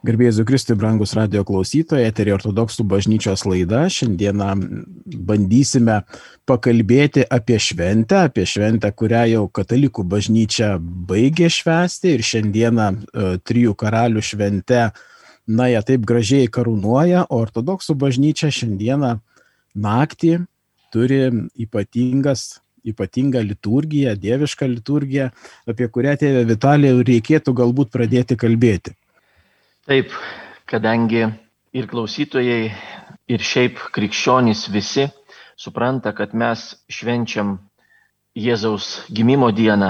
Garbėsiu Kristui, brangus radio klausytojai, eterį ortodoksų bažnyčios laida. Šiandieną bandysime pakalbėti apie šventę, apie šventę, kurią jau katalikų bažnyčia baigė švęsti ir šiandieną e, trijų karalių švente, na, jie taip gražiai karūnuoja, o ortodoksų bažnyčia šiandieną naktį turi ypatingas ypatingą liturgiją, dievišką liturgiją, apie kurią tėvė Vitalija reikėtų galbūt pradėti kalbėti. Taip, kadangi ir klausytojai, ir šiaip krikščionys visi supranta, kad mes švenčiam Jėzaus gimimo dieną,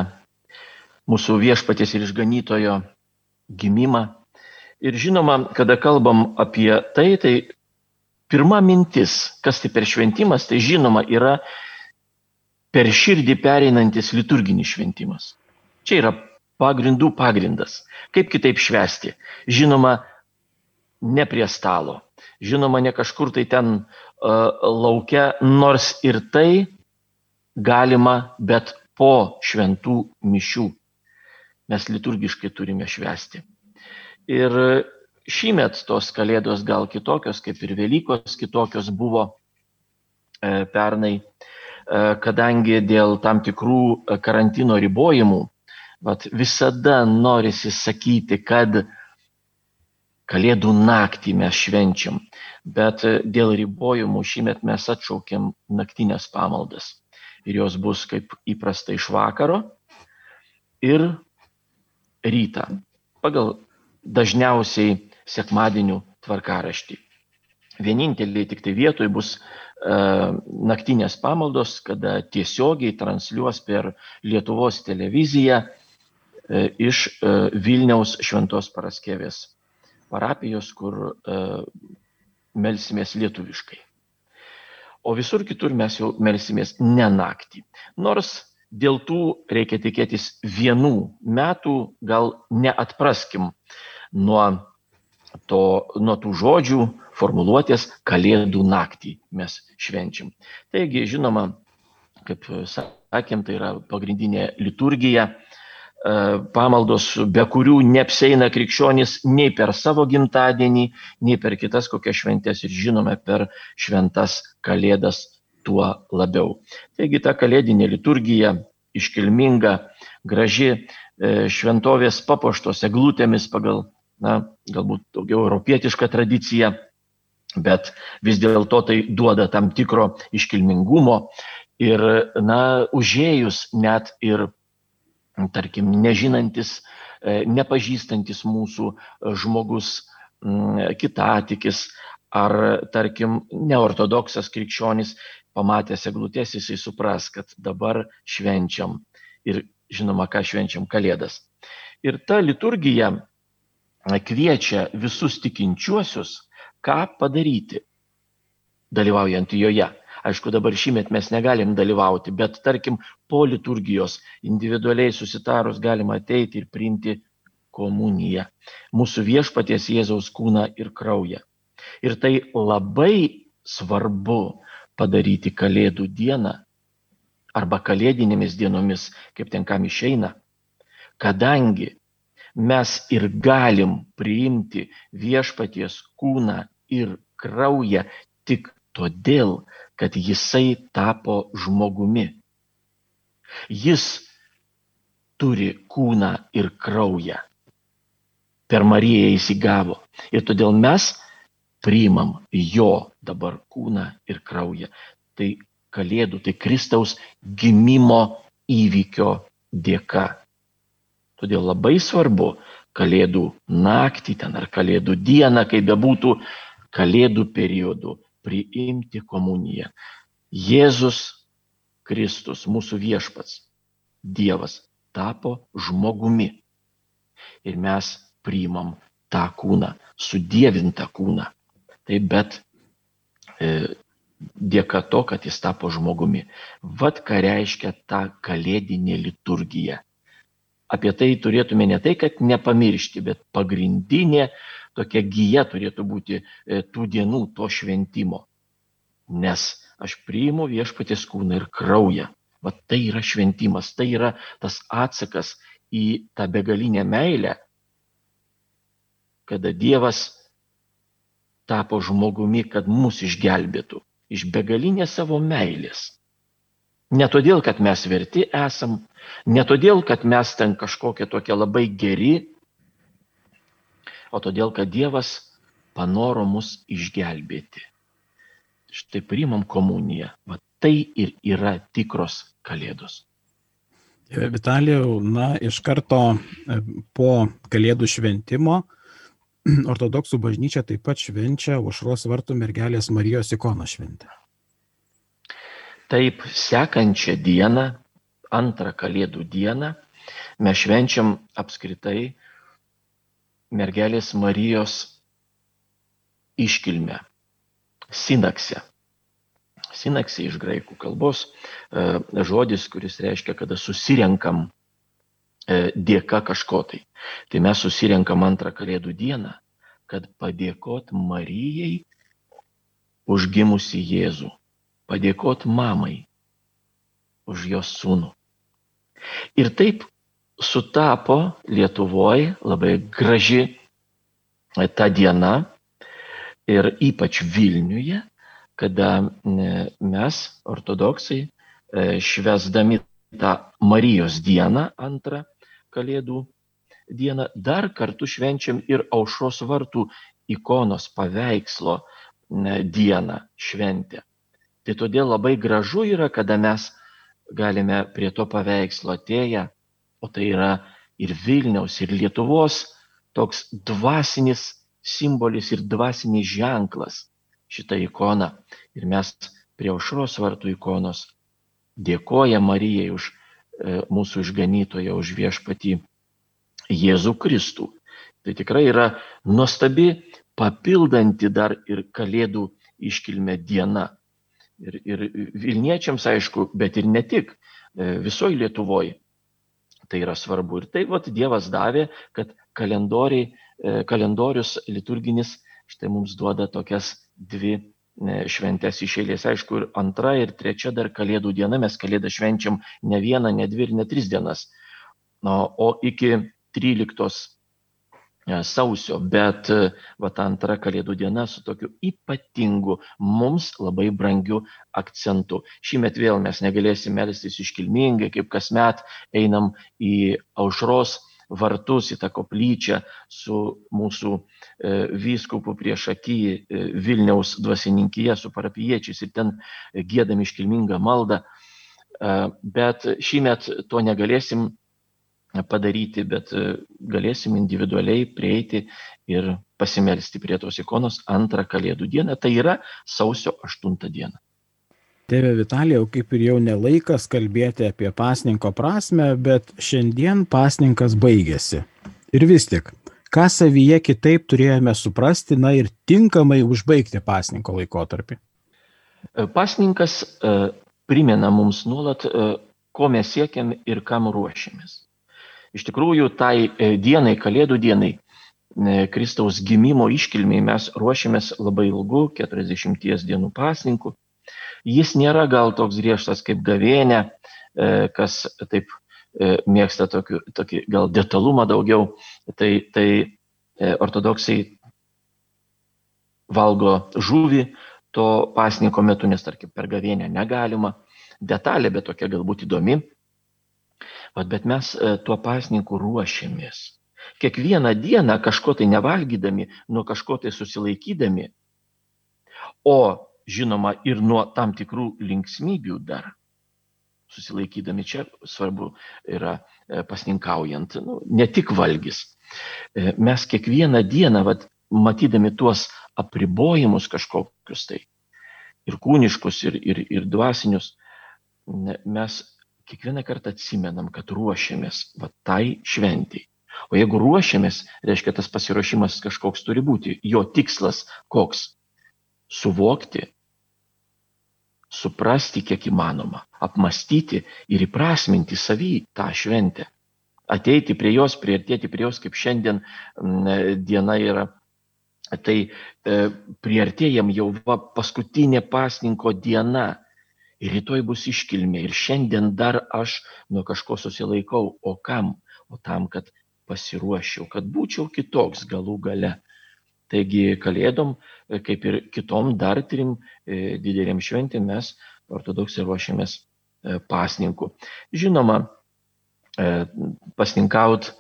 mūsų viešpatės ir išganytojo gimimą. Ir žinoma, kada kalbam apie tai, tai pirma mintis, kas tai per šventimas, tai žinoma yra per širdį pereinantis liturginis šventimas. Čia yra pagrindų pagrindas. Kaip kitaip švesti? Žinoma, ne prie stalo. Žinoma, ne kažkur tai ten uh, laukia, nors ir tai galima, bet po šventų mišių. Mes liturgiškai turime švesti. Ir šįmet tos kalėdos gal kitokios, kaip ir Velykos kitokios buvo e, pernai, e, kadangi dėl tam tikrų karantino ribojimų Vat visada norisi sakyti, kad Kalėdų naktį mes švenčiam, bet dėl ribojimų šįmet mes atšaukėm naktinės pamaldas. Ir jos bus kaip įprasta iš vakaro ir rytą. Pagal dažniausiai sekmadienių tvarkaraštį. Vieninteliai tik tai vietoj bus uh, naktinės pamaldos, kada tiesiogiai transliuos per Lietuvos televiziją E, iš e, Vilniaus Šventos Paraskevės parapijos, kur e, melsimės lietuviškai. O visur kitur mes jau melsimės ne naktį. Nors dėl tų reikia tikėtis vienų metų, gal neatpraskim nuo, to, nuo tų žodžių, formuluotės kalėdų naktį mes švenčiam. Taigi, žinoma, kaip sakėm, tai yra pagrindinė liturgija, E, pamaldos, be kurių neapseina krikščionys nei per savo gimtadienį, nei per kitas kokias šventės ir žinome per šventas kalėdas tuo labiau. Taigi ta kalėdinė liturgija iškilminga, graži, e, šventovės papuoštos eglutėmis pagal, na, galbūt daugiau europietišką tradiciją, bet vis dėlto tai duoda tam tikro iškilmingumo ir, na, užėjus net ir tarkim, nežinantis, e, nepažįstantis mūsų e, žmogus, kitatikis ar, tarkim, neortodoksas krikščionis, pamatęs eglutės, jisai supras, kad dabar švenčiam ir žinoma, ką švenčiam Kalėdas. Ir ta liturgija kviečia visus tikinčiuosius, ką padaryti, dalyvaujant joje. Aišku, dabar šįmet mes negalim dalyvauti, bet tarkim, po liturgijos individualiai susitarus galima ateiti ir priimti komuniją, mūsų viešpaties Jėzaus kūną ir kraują. Ir tai labai svarbu padaryti Kalėdų dieną arba Kalėdinėmis dienomis, kaip ten kam išeina, kadangi mes ir galim priimti viešpaties kūną ir kraują tik todėl, kad jisai tapo žmogumi. Jis turi kūną ir kraują. Per Mariją įsigavo. Ir todėl mes priimam jo dabar kūną ir kraują. Tai Kalėdų, tai Kristaus gimimo įvykio dėka. Todėl labai svarbu Kalėdų naktį ten ar Kalėdų dieną, kai bebūtų Kalėdų periodu, priimti komuniją. Jėzus Kristus, mūsų viešpats, Dievas, tapo žmogumi. Ir mes priimam tą kūną, sudėvintą kūną. Taip, bet e, dėka to, kad jis tapo žmogumi. Vat ką reiškia ta kalėdinė liturgija. Apie tai turėtume ne tai, kad nepamiršti, bet pagrindinė tokia gyja turėtų būti e, tų dienų, to šventimo. Nes aš priimu viešpatės kūną ir kraują. Va tai yra šventimas, tai yra tas atsakas į tą begalinę meilę, kada Dievas tapo žmogumi, kad mus išgelbėtų iš begalinės savo meilės. Ne todėl, kad mes verti esam, ne todėl, kad mes ten kažkokie tokie labai geri, o todėl, kad Dievas panoro mus išgelbėti. Štai priimam komuniją. Va tai ir yra tikros kalėdos. Vitalijau, na, iš karto e, po kalėdų šventimo ortodoksų bažnyčia taip pat švenčia užros vartų mergelės Marijos ikono šventę. Taip, sekančią dieną, antrą kalėdų dieną, mes švenčiam apskritai mergelės Marijos iškilmę, sinaksę. Sinaksė iš graikų kalbos e, žodis, kuris reiškia, kada susirenkam E, dėka kažko tai. Tai mes susirenkam antrą kalėdų dieną, kad padėkot Marijai užgimusi Jėzų, padėkot mamai už jos sūnų. Ir taip sutapo Lietuvoje labai graži ta diena ir ypač Vilniuje, kada mes, ortodoksai, e, švesdami tą Marijos dieną antrą Kalėdų dieną, dar kartu švenčiam ir aušros vartų ikonos paveikslo dieną šventę. Tai todėl labai gražu yra, kada mes galime prie to paveikslo atėję, o tai yra ir Vilniaus, ir Lietuvos toks dvasinis simbolis ir dvasinis ženklas šitą ikoną. Ir mes prie aušros vartų ikonos dėkoja Marijai už e, mūsų išganytoją, už viešpatį Jėzų Kristų. Tai tikrai yra nuostabi, papildanti dar ir Kalėdų iškilmė diena. Ir, ir Vilniečiams, aišku, bet ir ne tik, e, visoji Lietuvoje. Tai yra svarbu. Ir tai vat, Dievas davė, kad e, kalendorius liturginis štai mums duoda tokias dvi šventės iš eilės. Aišku, ir antra, ir trečia dar Kalėdų diena, mes Kalėdą švenčiam ne vieną, ne dvi ir ne tris dienas. O, iki 13 e, sausio, bet e, va ta antra Kalėdų diena su tokiu ypatingu, mums labai brangiu akcentu. Šįmet vėl mes negalėsim melstis iškilmingai, kaip kasmet einam į aušros vartus, į tą koplyčią su mūsų e, vyskupu prieš akį e, Vilniaus dvasininkyje, su parapiečiais ir ten gėdami iškilmingą maldą. E, bet šįmet to negalėsim padaryti, bet galėsim individualiai prieiti ir pasimelsti prie tos ikonos antrą kalėdų dieną, tai yra sausio 8 dieną. Tėve Vitalijau, kaip ir jau nelaikas kalbėti apie pasninko prasme, bet šiandien pasninkas baigėsi. Ir vis tik, ką savyje kitaip turėjome suprasti, na ir tinkamai užbaigti pasninko laikotarpį? E, pasninkas e, primena mums nuolat, e, ko mes siekiam ir kam ruošiamės. Iš tikrųjų, tai dienai, Kalėdų dienai, Kristaus gimimo iškilmiai mes ruošiamės labai ilgu, 40 dienų pasninku Jis nėra gal toks griežtas kaip gavėnė, e, kas taip e, mėgsta tokį, tokį gal detalumą daugiau. Tai, tai e, ortodoksai valgo žuvį to pasniko metu, nes tarkim per gavėnę negalima. Detalė, bet tokia galbūt įdomi. Bet mes tuo pasninku ruošiamės. Kiekvieną dieną kažko tai nevalgydami, nuo kažko tai susilaikydami, o žinoma, ir nuo tam tikrų linksmybių dar. Susilaikydami čia svarbu yra e, pasninkaujant, nu, ne tik valgys. E, mes kiekvieną dieną, vat, matydami tuos apribojimus kažkokius tai, ir kūniškus, ir, ir, ir dvasinius, mes kiekvieną kartą atsimenam, kad ruošiamės va, tai šventiai. O jeigu ruošiamės, reiškia tas pasiruošimas kažkoks turi būti. Jo tikslas koks? Suvokti, suprasti kiek įmanoma, apmastyti ir įprasminti savį tą šventę. Ateiti prie jos, priartėti prie jos, kaip šiandien diena yra. Tai e, priartėjam jau va, paskutinė pasninko diena. Ir rytoj bus iškilmė. Ir šiandien dar aš nuo kažko susilaikau. O kam? O tam, kad pasiruoščiau, kad būčiau kitoks galų gale. Taigi kalėdom, e, kaip ir kitom dar trim e, didelėm šventėm, mes ortodoksai ruošiamės e, pasninkų. Žinoma, pasninkaut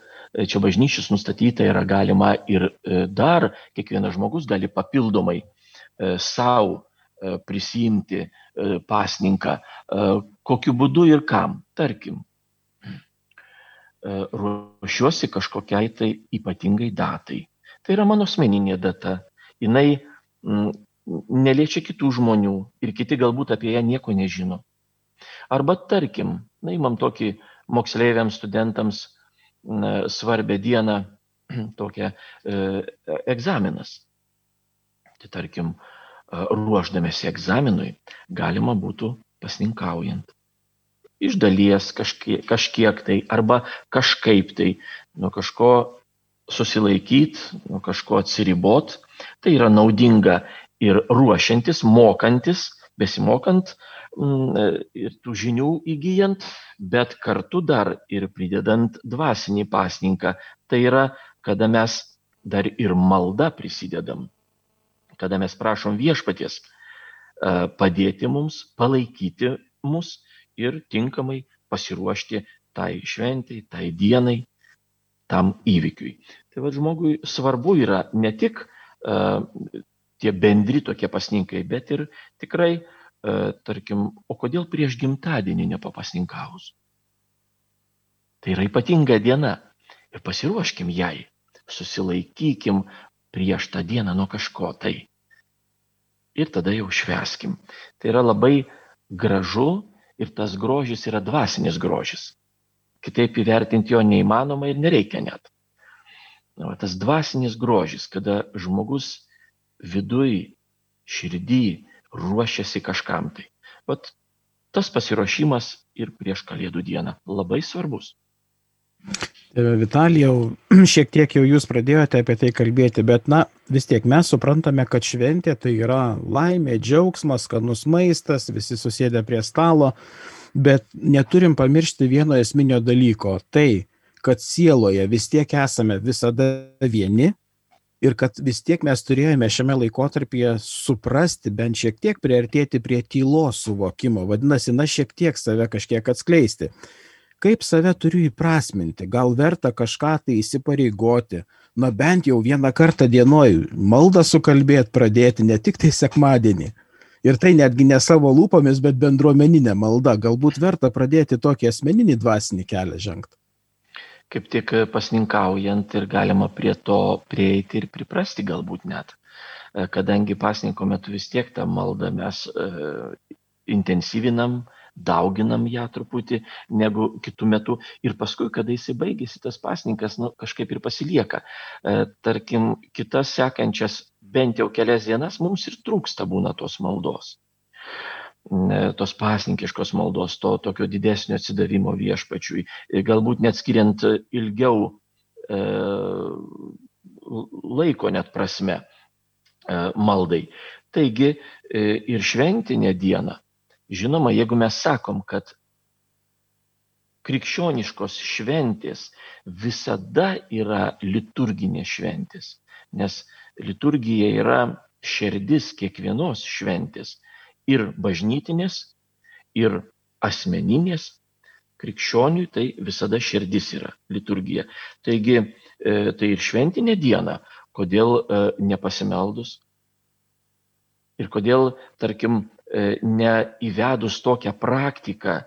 čia bažnyčius nustatyta yra galima ir dar kiekvienas žmogus gali papildomai savo prisimti pasninką, kokiu būdu ir kam. Tarkim, ruošiuosi kažkokiai tai ypatingai datai Tai yra mano asmeninė data. Jis mm, neliečia kitų žmonių ir kiti galbūt apie ją nieko nežino. Arba tarkim, na, įmam tokį moksleiviams, studentams na, svarbę dieną, tokią e, egzaminas. Tai tarkim, e, ruoždamėsi egzaminui galima būtų pasninkaujant. Iš dalies kažkiek, kažkiek tai arba kažkaip tai nuo kažko susilaikyti, nuo kažko atsiribot. Tai yra naudinga ir ruošiantis, mokantis, besimokant mm, ir tų žinių įgyjant, bet kartu dar ir pridedant dvasinį pasninką. Tai yra, kada mes dar ir malda prisidedam, kada mes prašom viešpaties e, padėti mums, palaikyti mus ir tinkamai pasiruošti tai šventai, tai dienai, tam įvykiui. Tai vad žmogui svarbu yra ne tik uh, tie bendri tokie pasninkai, bet ir tikrai, uh, tarkim, o kodėl prieš gimtadienį nepapasninkaus? Tai yra ypatinga diena ir pasiruoškim jai, susilaikykim prieš tą dieną nuo kažko tai. Ir tada jau šveskim. Tai yra labai gražu ir tas grožis yra dvasinis grožis. Kitaip įvertinti jo neįmanoma ir nereikia net. Na, tas dvasinis grožis, kada žmogus viduj, širdį ruošiasi kažkam tai. Vat tas pasiruošimas ir prieš Kalėdų dieną labai svarbus. Vitalijau, šiek tiek jau jūs pradėjote apie tai kalbėti, bet na, vis tiek mes suprantame, kad šventė tai yra laimė, džiaugsmas, skanus maistas, visi susėdę prie stalo bet neturim pamiršti vieno esminio dalyko - tai, kad sieloje vis tiek esame visada vieni ir kad vis tiek mes turėjome šiame laikotarpyje suprasti, bent šiek tiek priartėti prie tylos suvokimo, vadinasi, na šiek tiek save kažkiek atskleisti. Kaip save turiu įprasminti, gal verta kažką tai įsipareigoti, na bent jau vieną kartą dienoj maldą sukalbėti pradėti, ne tik tai sekmadienį ir tai netgi ne savo lūpomis, bet bendruomeninė malda. Galbūt verta pradėti tokį asmeninį dvasinį kelią žengti. Kaip tik pasninkaujant ir galima prie to prieiti ir priprasti galbūt net. Kadangi pasninko metu vis tiek tą maldą mes e, intensyvinam, dauginam ją truputį negu kitų metų ir paskui, kada jisai baigėsi, tas pasninkas nu, kažkaip ir pasilieka. E, tarkim, kitas sekančias bent jau kelias dienas mums ir trūksta būna tos maldos. Tos pasninkiškos maldos, to tokio didesnio atsidavimo viešpačiui, galbūt net skiriant ilgiau e, laiko net prasme e, maldai. Taigi e, ir šventinė diena, žinoma, jeigu mes sakom, kad krikščioniškos šventės visada yra liturginės šventės, nes liturgija yra širdis kiekvienos šventės ir bažnytinės, ir asmeninės. Krikščioniui tai visada širdis yra liturgija. Taigi, e, tai ir šventinė diena, kodėl e, nepasimeldus ir kodėl, tarkim, e, neįvedus tokią praktiką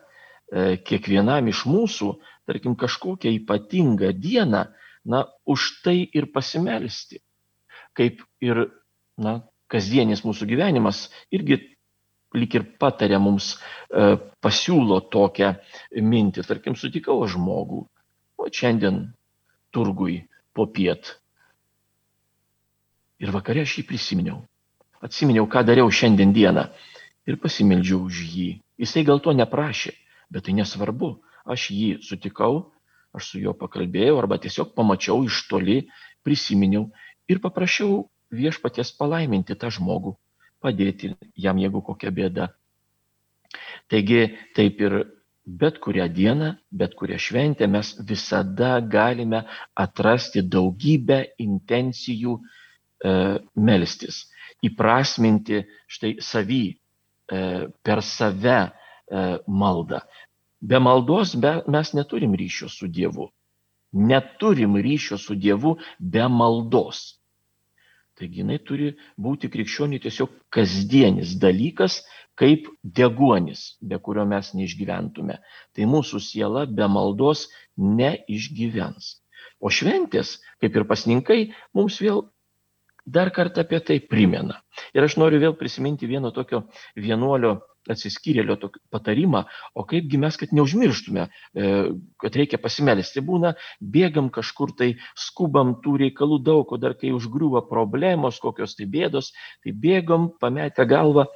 kiekvienam iš mūsų, tarkim, kažkokią ypatingą dieną, na, už tai ir pasimelsti kaip ir na, kasdienis mūsų gyvenimas irgi lik ir patarė mums, e, pasiūlo tokią mintį. Tarkim, sutikau žmogų, o šiandien turgui po piet. Ir vakarė aš jį prisiminiau. Atsiminiau, ką dariau šiandien dieną ir pasimeldžiau už jį. Jisai gal to neprašė, bet tai nesvarbu. Aš jį sutikau, aš su juo pakalbėjau arba tiesiog pamačiau iš toli, prisiminiau ir paprašiau viešpaties palaiminti tą žmogų, padėti jam, jeigu kokia bėda. Taigi taip ir bet kurią dieną, bet kurią šventę mes visada galime atrasti daugybę intencijų e, melstis, įprasminti štai savį, e, per save e, maldą. Be maldos be, mes neturim ryšio su Dievu. Neturim ryšio su Dievu be maldos. Taigi jinai turi būti krikščioniui tiesiog kasdienis dalykas, kaip deguonis, be kurio mes neišgyventume. Tai mūsų siela be maldos neišgyvens. O šventės, kaip ir pasninkai, mums vėl dar kartą apie tai primena. Ir aš noriu vėl prisiminti vieno tokio vienuolio atsiskyrėlio patarimą, o kaipgi mes, kad neužmirštume, e, kad reikia pasimelsti. Būna, bėgam kažkur tai, skubam tų reikalų daug, o dar kai užgriuva problemos, kokios tai bėdos, tai bėgam, pametę galvą.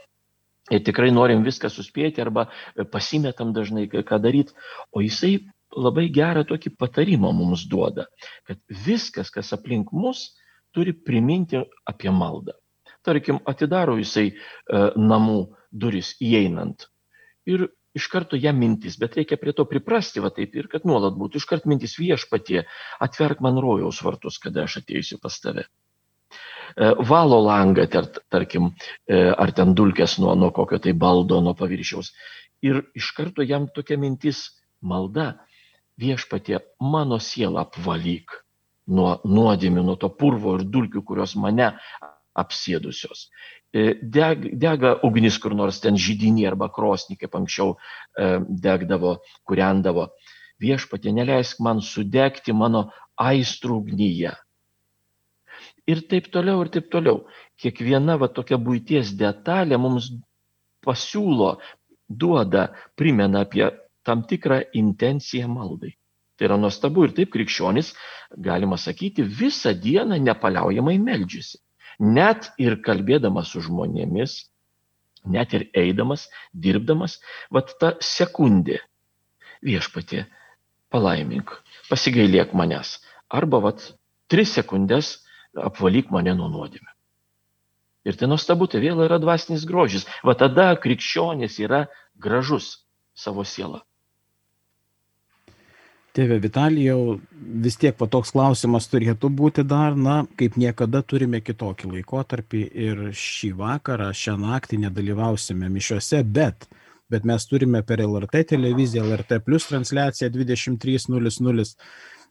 Ir tikrai norim viską suspėti arba pasimetam dažnai, ką daryti. O jisai labai gerą tokį patarimą mums duoda, kad viskas, kas aplink mus, turi priminti apie maldą. Tarkim, atidaro jisai e, namų duris įeinant. Ir iš karto jam mintis, bet reikia prie to priprasti, va taip ir kad nuolat būtų. Iškart mintis viešpatie, atverk man rojaus vartus, kada aš ateisiu pas tave. E, valo langą, tar, tarkim, e, ar ten dulkės nuo, nuo kokio tai baldo, nuo paviršiaus. Ir iš karto jam tokia mintis malda, viešpatie, mano sielą apvalyk nuo nuodėmių, nuo to purvo ir dulkių, kurios mane apsėdusios. E, deg, dega ugnis kur nors ten žydinį arba krosnį, kaip anksčiau e, degdavo, kuriandavo. Viešpatė, neleisk man sudegti mano aistrų ugnyje. Ir taip toliau, ir taip toliau. Kiekviena va tokia būties detalė mums pasiūlo, duoda, primena apie tam tikrą intenciją maldai. Tai yra nuostabu ir taip krikščionis, galima sakyti, visą dieną nepaliaujamai meldžiasi net ir kalbėdamas su žmonėmis, net ir eidamas, dirbdamas, vat ta sekundė viešpatė, palaimink, pasigailėk manęs. Arba vat tris sekundės apvalyk mane nuo nuodėmė. Ir tai nuostabu, tai vėl yra dvasinis grožis. Va tada krikščionis yra gražus savo sielą. Tėve Vitalijau, vis tiek va toks klausimas turėtų būti dar, na, kaip niekada turime kitokį laikotarpį ir šį vakarą, šią naktį nedalyvausime mišiuose, bet, bet mes turime per LRT televiziją, LRT plus transliaciją 23.00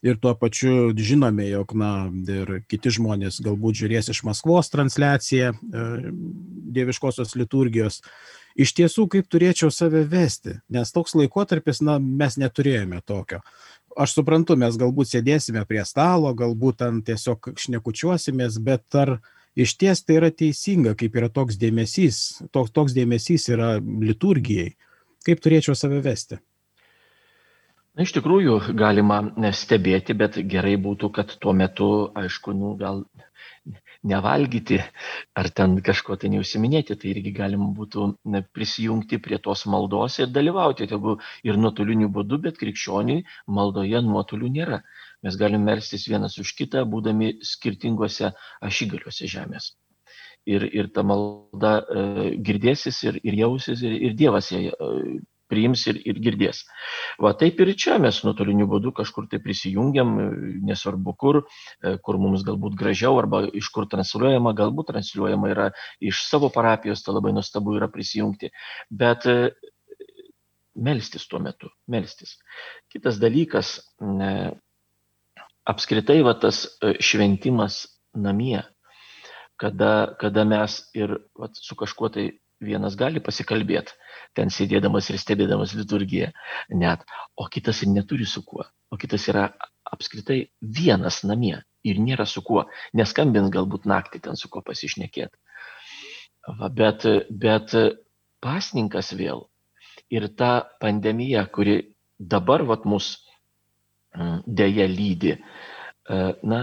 ir tuo pačiu žinome, jog, na, ir kiti žmonės galbūt žiūrės iš Maskvos transliaciją e, dieviškosios liturgijos. Iš tiesų, kaip turėčiau save vesti, nes toks laikotarpis, na, mes neturėjome tokio aš suprantu, mes galbūt sėdėsime prie stalo, galbūt ten tiesiog šnekučiuosimės, bet ar iš ties tai yra teisinga, kaip yra toks dėmesys, toks, toks dėmesys yra liturgijai, kaip turėčiau save vesti? Na, iš tikrųjų, galima stebėti, bet gerai būtų, kad tuo metu, aišku, nu, gal nevalgyti ar ten kažko tai neužsiminėti, tai irgi galima būtų prisijungti prie tos maldos ir dalyvauti, tegu ir nuotoliniu būdu, bet krikščioniui maldoje nuotolių nėra. Mes galim melstis vienas už kitą, būdami skirtingose ašygaliuose žemės. Ir, ir ta malda e, girdėsis ir, ir jausis, ir, ir Dievas ją e, priims ir, ir girdės. Va taip ir čia mes nuotoliniu būdu kažkur tai prisijungiam, nesvarbu kur, e, kur mums galbūt gražiau arba iš kur transliuojama, galbūt transliuojama yra iš savo parapijos, tai labai nuostabu yra prisijungti. Bet e, melstis tuo metu, melstis. Kitas dalykas, apskritai va tas e, šventimas namie, kada, kada mes ir va, su kažkuo tai vienas gali pasikalbėti, ten sėdėdamas ir stebėdamas liturgiją net, o kitas ir neturi su kuo, o kitas yra apskritai vienas namie ir nėra su kuo, neskambins galbūt naktį ten su kuo pasišnekėti. Bet, bet pasninkas vėl ir ta pandemija, kuri dabar vat mus mm, dėja lydi, e, na,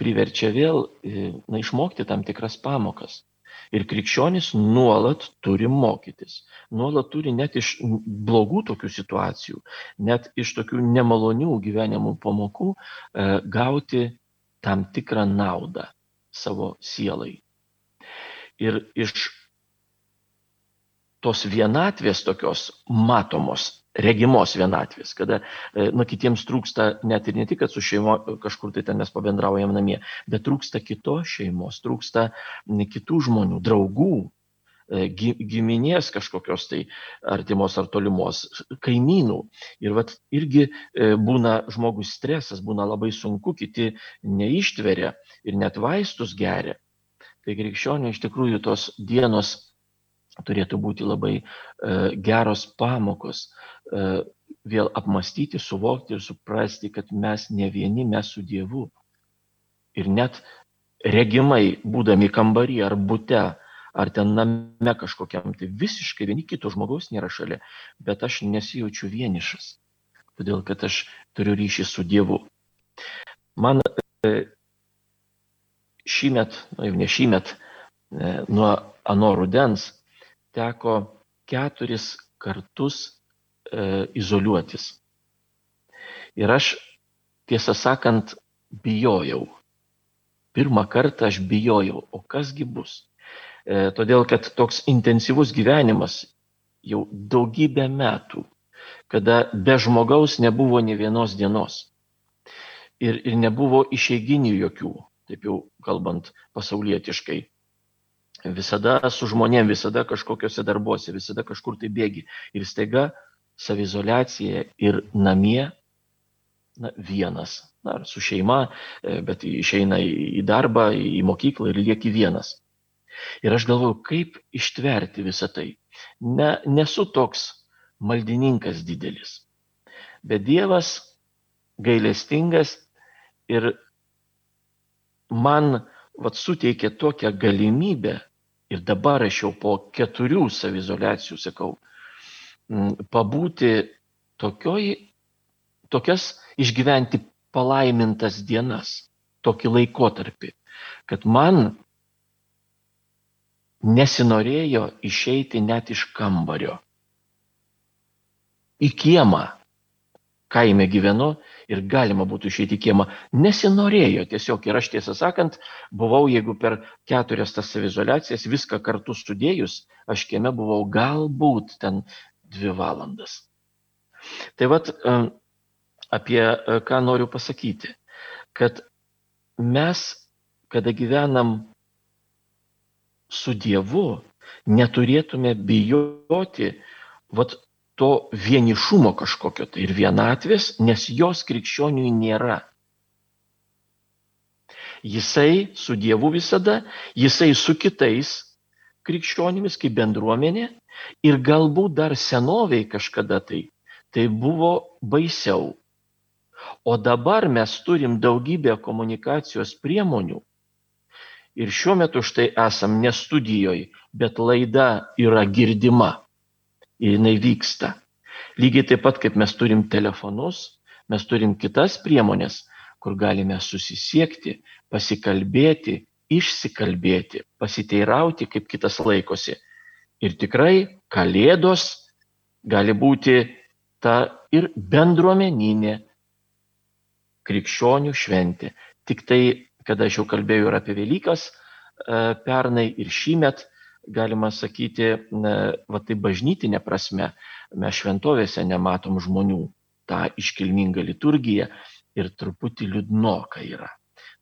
priverčia vėl na, išmokti tam tikras pamokas. Ir krikščionis nuolat turi mokytis. Nuolat turi net iš blogų tokių situacijų, net iš tokių nemalonių gyvenimų pamokų e, gauti tam tikrą naudą savo sielai. Ir iš tos vienatvės tokios matomos, regimos vienatvės, kada, e, na, kitiems trūksta net ir ne tik, kad su šeimo kažkur tai ten mes pabendraujam namie, bet trūksta kitos šeimos, trūksta kitų žmonių, draugų, e, giminės kažkokios tai artimos ar tolimos, kaimynų. Ir vat irgi e, būna žmogus stresas, būna labai sunku, kiti neištveria ir net vaistus geria. Tai krikščionių iš tikrųjų tos dienos turėtų būti labai e, geros pamokos, e, vėl apmastyti, suvokti ir suprasti, kad mes ne vieni, mes su Dievu. Ir net regimai, būdami kambarį ar būte, ar ten name kažkokiam, tai visiškai vieni kito žmogaus nėra šalia, bet aš nesijaučiu vienišas, todėl kad aš turiu ryšį su Dievu. Man e, šįmet, na jau ne šįmet, nuo ano rudens teko keturis kartus e, izoliuotis. Ir aš, tiesą sakant, bijojau. Pirmą kartą aš bijojau, o kasgi bus. E, todėl, kad toks intensyvus gyvenimas jau daugybę metų, kada be žmogaus nebuvo ne vienos dienos. Ir, ir nebuvo išeiginių jokių, taip jau kalbant pasaulietiškai visada su žmonėm, visada kažkokiuose darbuose, visada kažkur tai bėgi. Ir staiga savizolacija ir namie na, vienas. Na, su šeima, e, bet išeina į darbą, į mokyklą ir lieki vienas. Ir aš galvoju, kaip ištverti visą tai. Ne, nesu toks maldininkas didelis. Bet Dievas gailestingas ir man vat, suteikė tokią galimybę ir dabar aš jau po keturių savizolacijų sakau, pabūti tokioj, tokias išgyventi palaimintas dienas, tokį laikotarpį, kad man nesinorėjo išeiti net iš kambario. Į kiemą, kaime gyvenu ir galima būtų išeiti į kiemą. Nesinorėjo tiesiog ir aš tiesą sakant, buvau, jeigu per keturias tas savizolacijas viską kartu sudėjus, aš kieme buvau galbūt ten dvi valandas. Tai vad apie e, ką noriu pasakyti, kad mes, kada gyvenam su Dievu, neturėtume bijoti vat, to vienišumo kažkokio tai ir vienatvės, nes jos krikščioniui nėra. Jisai su Dievu visada, jisai su kitais krikščionimis kaip bendruomenė ir galbūt dar senoviai kažkada tai, tai buvo baisiau. O dabar mes turim daugybę komunikacijos priemonių ir šiuo metu štai esam ne studijoje, bet laida yra girdima ir jinai vyksta. Lygiai taip pat, kaip mes turim telefonus, mes turim kitas priemonės, kur galime susisiekti, pasikalbėti, išsikalbėti, pasiteirauti, kaip kitas laikosi. Ir tikrai Kalėdos gali būti ta ir bendruomeninė krikščionių šventė. Tik tai, kada aš jau kalbėjau ir apie Velykas e, pernai ir šįmet, galima sakyti, va tai bažnytinė prasme, mes šventovėse nematom žmonių, tą iškilmingą liturgiją ir truputį liūdnoka yra.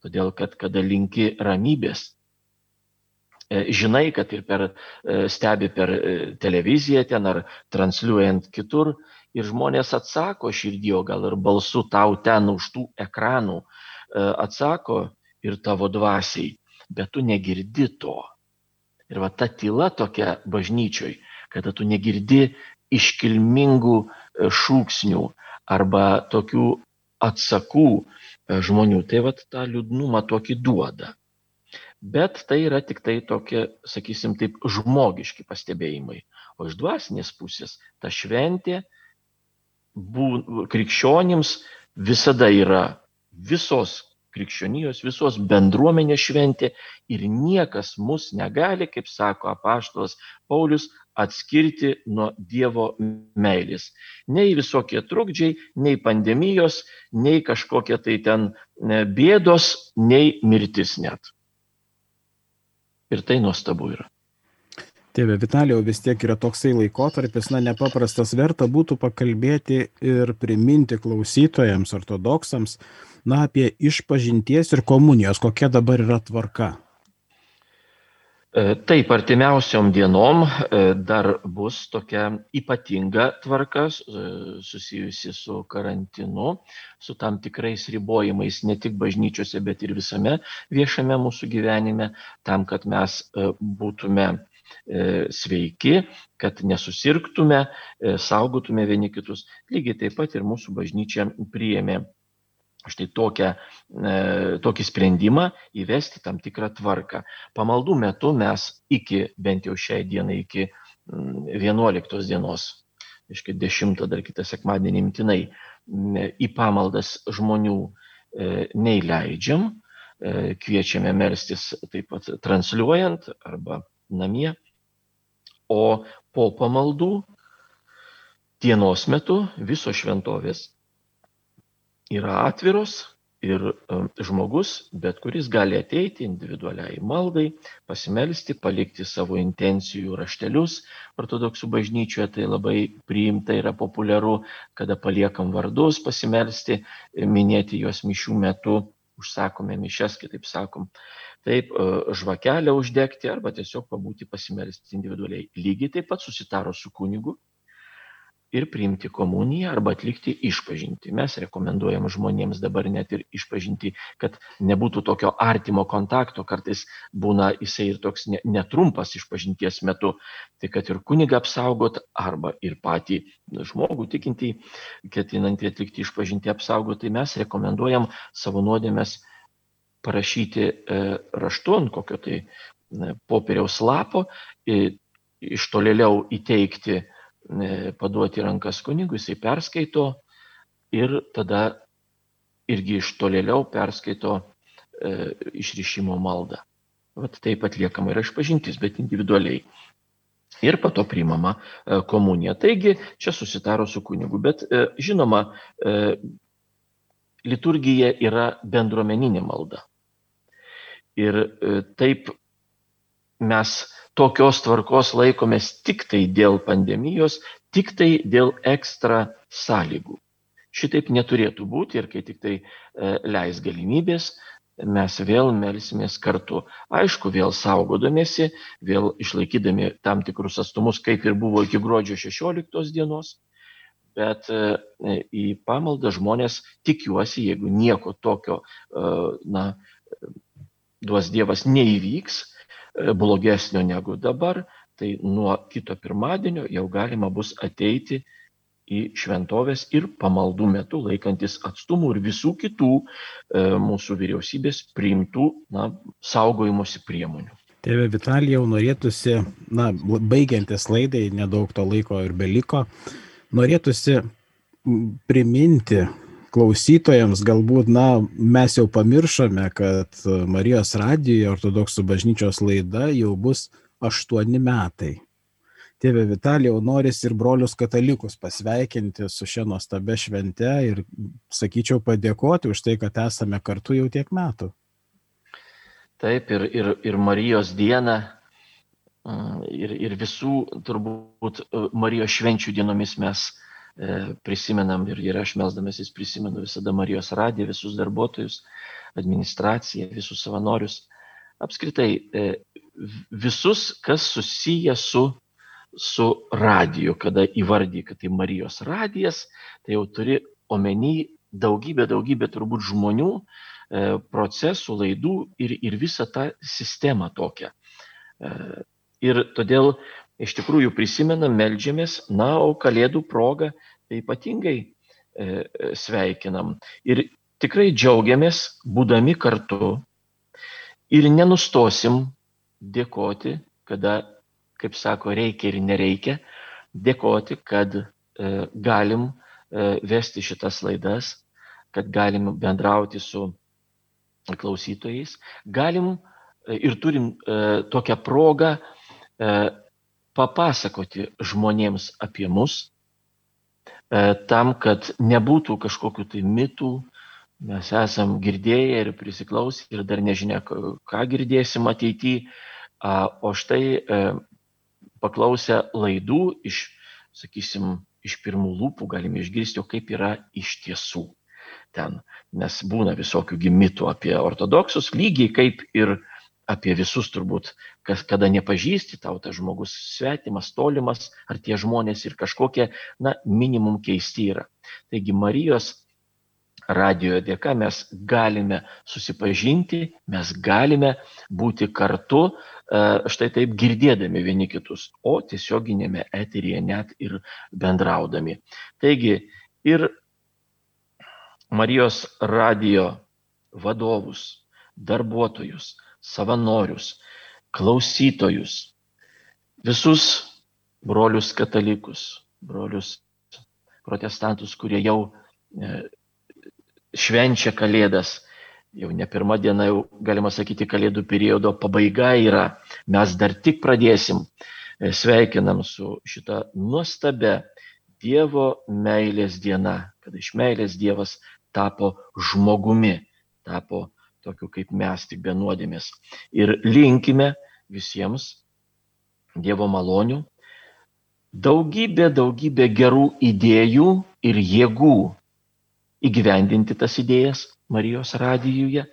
Todėl, kad kada linki ramybės, e, žinai, kad ir per, e, stebi per e, televiziją ten ar transliuojant kitur ir žmonės atsako širdį, o gal ir balsu tau ten už tų ekranų atsako ir tavo dvasiai, bet tu negirdi to. Ir va ta tyla tokia bažnyčioj, kada tu negirdi iškilmingų e, šūksnių arba tokių atsakų e, žmonių, tai va tą liūdnumą tokį duoda. Bet tai yra tik tai tokie, sakysim, taip žmogiški pastebėjimai. O iš dvasinės pusės ta šventė bū, krikščionims visada yra visos krikščionijos, visos bendruomenės šventė ir niekas mus negali, kaip sako apaštalas Paulius, atskirti nuo Dievo meilės. Nei visokie trukdžiai, nei pandemijos, nei kažkokie tai ten e, bėdos, nei mirtis net. Ir tai nuostabu yra. Tėve Vitalijau, vis tiek yra toksai laikotarpis, na, nepaprastas verta būtų pakalbėti ir priminti klausytojams, ortodoksams, na, apie išpažinties ir komunijos, kokia dabar yra tvarka. E, taip, artimiausiom dienom e, dar bus tokia ypatinga tvarka e, susijusi su karantinu, su tam tikrais ribojimais ne tik bažnyčiose, bet ir visame viešame mūsų gyvenime, tam, kad mes būtume sveiki, kad nesusirgtume, saugotume vieni kitus. Lygiai taip pat ir mūsų bažnyčia priėmė štai tokią, e, tokį sprendimą įvesti tam tikrą tvarką. Pamaldų metu mes iki, bent jau šiai dienai, iki 11 dienos, iškai 10 dar kitą sekmadienį imtinai, į pamaldas žmonių e, neįleidžiam, e, kviečiame melstis taip pat transliuojant arba namie, o po pamaldų dienos metu visos šventovės yra atviros ir e, žmogus, bet kuris gali ateiti individualiai maldai, pasimelsti, palikti savo intencijų raštelius. Ortodoksų bažnyčioje tai labai priimta yra populiaru, kada paliekam vardus pasimelsti, minėti juos mišių metu, užsakome mišes, kitaip sakom. Taip, e, žvakelę uždegti arba tiesiog pabūti pasimelsti individualiai. Lygiai taip pat susitaro su kunigu ir priimti komuniją arba atlikti išpažinti. Mes rekomenduojam žmonėms dabar net ir išpažinti, kad nebūtų tokio artimo kontakto, kartais būna jisai ir toks netrumpas išpažinties metu, tai kad ir kunigą apsaugot arba ir patį žmogų tikintį, ketinantį atlikti išpažinti apsaugot, tai mes rekomenduojam savo nuodėmės parašyti e, raštu ant kokio tai popieriaus lapo, iš tolėliau įteikti E, paduoti rankas kunigui, jisai perskaito ir tada irgi iš tolėliau perskaito e, išrišimo maldą. Vat taip atliekama yra išpažintis, bet individualiai. Ir po to priimama e, komunija. Taigi čia susitaro su kunigu. Bet e, žinoma, e, liturgija yra bendruomeninė malda. Ir e, taip mes tokios tvarkos laikomės tik tai dėl pandemijos, tik tai dėl ekstra sąlygų. Šitaip neturėtų būti ir kai tik tai e, leis galimybės, mes vėl melsimės kartu. Aišku, vėl saugodamėsi, vėl išlaikydami tam tikrus atstumus, kaip ir buvo iki gruodžio 16 dienos. Bet e, į pamaldą žmonės tikiuosi, jeigu nieko tokio, e, na, duos Dievas neįvyks, blogesnio negu dabar, tai nuo kito pirmadienio jau galima bus ateiti į šventovės ir pamaldų metu laikantis atstumų ir visų kitų e, mūsų vyriausybės priimtų na, saugojimuose priemonių. Tėve Vitalijau, norėtųsi, na, baigiantis laidai, nedaug to laiko ir beliko, norėtųsi priminti klausytojams galbūt, na, mes jau pamiršome, kad Marijos radijoje ortodoksų bažnyčios laida jau bus aštuoni metai. Tėve Vitalijau, noris ir brolius katalikus pasveikinti su šia nuostabia švente ir, sakyčiau, padėkoti už tai, kad esame kartu jau tiek metų. Taip, ir, ir, ir Marijos diena, ir, ir visų turbūt Marijos švenčių dienomis mes E, prisimenam ir, ir aš melsdamasis prisimenu visada Marijos radiją, visus darbuotojus, administraciją, visus savanorius. Apskritai, e, visus, kas susiję su, su radiju, kada įvardy, kad tai Marijos radijas, tai jau turi omeny daugybę, daugybę turbūt žmonių, e, procesų, laidų ir, ir visą tą sistemą tokią. Ir todėl iš tikrųjų prisimenam, melžiamės, na, o Kalėdų proga tai ypatingai e, e, sveikinam. Ir tikrai džiaugiamės, būdami kartu. Ir nenustosim dėkoti, kada, kaip sako, reikia ir nereikia, dėkoti, kad e, galim e, vesti šitas laidas, kad galim bendrauti su klausytojais, galim e, ir turim e, tokią progą e, papasakoti žmonėms apie mus, e, tam, kad nebūtų kažkokių tai mitų, mes esam girdėję ir prisiklausę ir dar nežinia, ką girdėsim ateityje. O štai e, paklausę laidų iš, sakysim, iš pirmų lūpų galime išgirsti, o kaip yra iš tiesų ten. Nes būna visokių gimitų apie ortodoksus, lygiai kaip ir apie visus turbūt, kas kada nepažįsti, tau tas žmogus svetimas, tolimas, ar tie žmonės ir kažkokie, na, minimum keisti yra. Taigi Marijos radio dėka mes galime susipažinti, mes galime būti kartu, e, štai taip girdėdami vieni kitus, o tiesioginėme eteryje net ir bendraudami. Taigi ir Marijos radio vadovus, darbuotojus, savanorius, klausytojus, visus brolius katalikus, brolius protestantus, kurie jau e, švenčia Kalėdas. Jau ne pirmą dieną, jau galima sakyti, Kalėdų periodo pabaiga yra. Mes dar tik pradėsim. E, sveikinam su šita nuostabia Dievo meilės diena, kada iš meilės Dievas tapo žmogumi, tapo tokių kaip mes, tik be nuodėmės. Ir linkime visiems Dievo malonių, daugybė, daugybė gerų idėjų ir jėgų įgyvendinti tas idėjas Marijos radijuje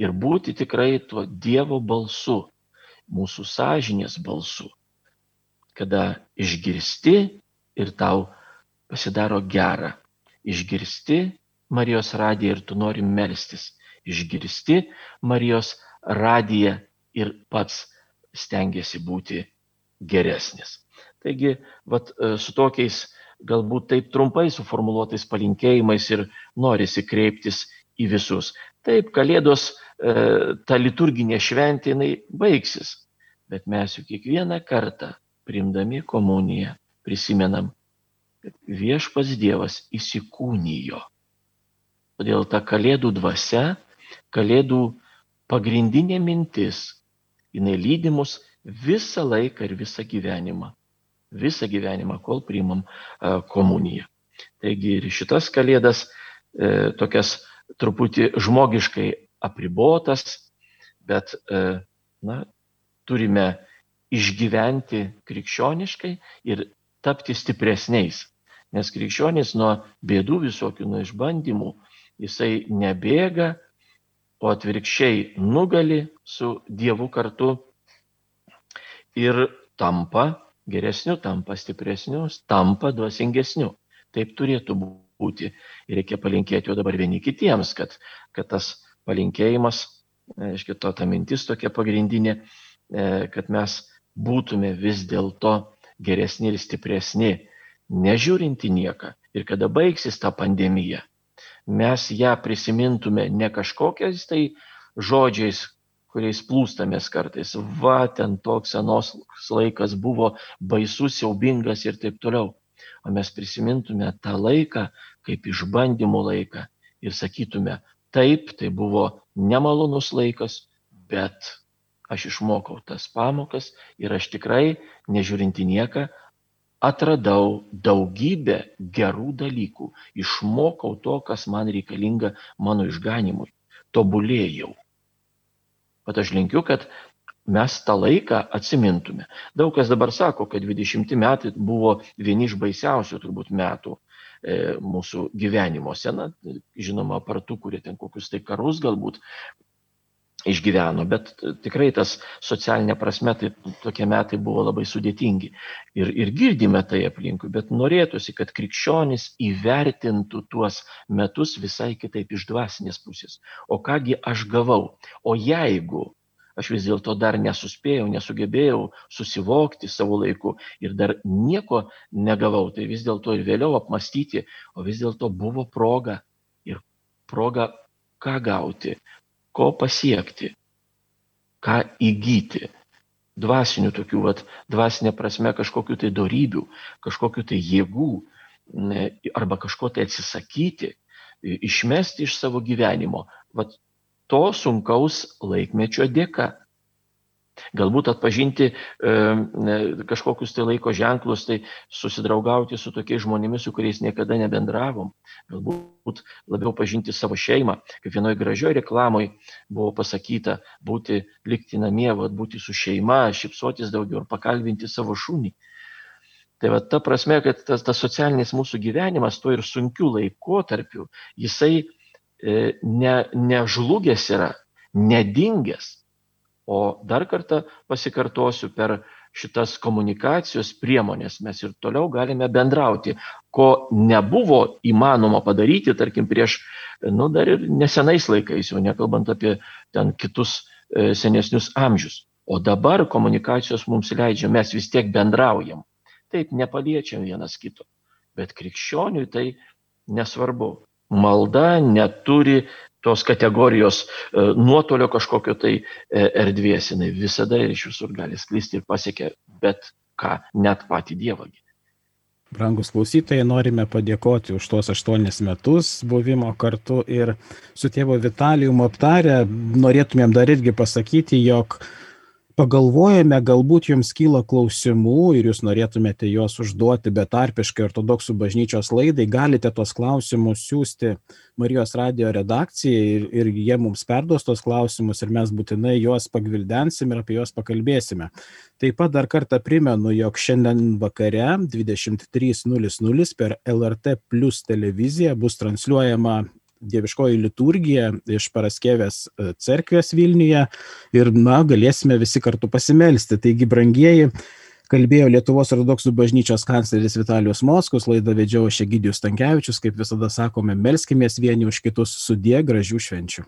ir būti tikrai tuo Dievo balsu, mūsų sąžinės balsu, kada išgirsti ir tau pasidaro gera. Išgirsti Marijos radiją ir tu nori melstis išgirsti Marijos radiją ir pats stengiasi būti geresnis. Taigi, vat, e, su tokiais galbūt taip trumpai suformuoluotais palinkėjimais ir norisi kreiptis į visus. Taip, Kalėdos, e, ta liturginė šventė, jinai baigsis, bet mes juk kiekvieną kartą, primdami komuniją, prisimenam, kad viešpas Dievas įsikūnijo. Todėl ta Kalėdų dvasia Kalėdų pagrindinė mintis, jinai lydi mus visą laiką ir visą gyvenimą. Visą gyvenimą, kol priimam komuniją. Taigi ir šitas Kalėdas e, tokias truputį žmogiškai apribotas, bet e, na, turime išgyventi krikščioniškai ir tapti stipresniais. Nes krikščionis nuo bėdų visokių, nuo išbandymų, jisai nebėga, o atvirkščiai nugali su Dievu kartu ir tampa geresniu, tampa stipresniu, tampa duosingesniu. Taip turėtų būti. Ir reikia palinkėti jau dabar vieni kitiems, kad, kad tas palinkėjimas, aiškiai, to ta mintis tokia pagrindinė, e, kad mes būtume vis dėlto geresni ir stipresni, nežiūrinti nieką. Ir kada baigsis ta pandemija, mes ją prisimintume ne kažkokiais tai žodžiais, kuriais plūstamės kartais. Va, ten toks senos laikas buvo baisus, siaubingas ir taip toliau. O mes prisimintume tą laiką kaip išbandymų laiką ir sakytume, taip, tai buvo nemalonus laikas, bet aš išmokau tas pamokas ir aš tikrai, nežiūrinti nieką, atradau daugybę gerų dalykų, išmokau to, kas man reikalinga mano išganimui, tobulėjau. Bet aš linkiu, kad mes tą laiką atsimintume. Daug kas dabar sako, kad 20 metai buvo vieni iš baisiausių turbūt metų e, mūsų gyvenimuose. Na, žinoma, partų, kurie ten kokius tai karus galbūt išgyveno, bet tikrai tas socialinė prasme, tai tokie metai buvo labai sudėtingi. Ir, ir girdime tai aplinkui, bet norėtųsi, kad krikščionis įvertintų tuos metus visai kitaip iš dvasinės pusės. O kągi aš gavau? O jeigu aš vis dėlto dar nesuspėjau, nesugebėjau susivokti savo laiku ir dar nieko negavau, tai vis dėlto ir vėliau apmastyti, o vis dėlto buvo proga ir proga ką gauti, ko pasiekti, ką įgyti. Dvasinių tokių, vat, dvasinė prasme kažkokių tai darybių, kažkokių tai jėgų arba kažko tai atsisakyti, išmesti iš savo gyvenimo. Vat to sunkaus laikmečio dėka. Galbūt atpažinti e, kažkokius tai laiko ženklus, tai susidraugauti su tokiais žmonėmis, su kuriais niekada nebendravom. Galbūt labiau pažinti savo šeimą, kaip vienoje gražioje reklamoje buvo pasakyta, būti likti namie, vat, būti su šeima, šipsotis daugiau ir pakalbinti savo šunį. Tai va ta prasme, kad tas, tas socialinis mūsų gyvenimas tuo ir sunkiu laikotarpiu, jisai e, ne, nežlugęs yra, nedingęs O dar kartą pasikartosiu, per šitas komunikacijos priemonės mes ir toliau galime bendrauti, ko nebuvo įmanoma padaryti, tarkim, prieš, nu, dar ir nesenais laikais, jau nekalbant apie ten kitus e, senesnius amžius. O dabar komunikacijos mums leidžia, mes vis tiek bendraujam. Taip, nepaliečiam vienas kito. Bet krikščioniui tai nesvarbu. Malda neturi tos kategorijos e, nuotolio kažkokio tai e, erdvės, jinai visada ir iš visur gali sklisti ir pasiekia bet ką, net patį Dievą. Brangus klausytojai, norime padėkoti už tuos aštuonis metus buvimo kartu ir su tėvo Vitalijumu aptarę, norėtumėm dar irgi pasakyti, jog pagalvojame, galbūt jums kyla klausimų ir jūs norėtumėte juos užduoti betarpiškai ortodoksų bažnyčios laidai, galite tos klausimus siūsti Marijos radio redakcijai ir, ir jie mums perduos tos klausimus ir mes būtinai juos pagvildensim ir apie juos pakalbėsime. Taip pat dar kartą primenu, jog šiandien vakare 23.00 per LRT Plus televiziją bus transliuojama dieviškoji liturgija iš Paraskevės e, cerkvės Vilniuje ir, na, galėsime visi kartu pasimelsti. Taigi, brangieji, kalbėjo Lietuvos ortodoksų bažnyčios kancleris Vitalijus Moskus, laidą vedžiau Šegidijus Tankievičius, kaip visada sakome, melskimės vieni už kitus sudė gražių švenčių.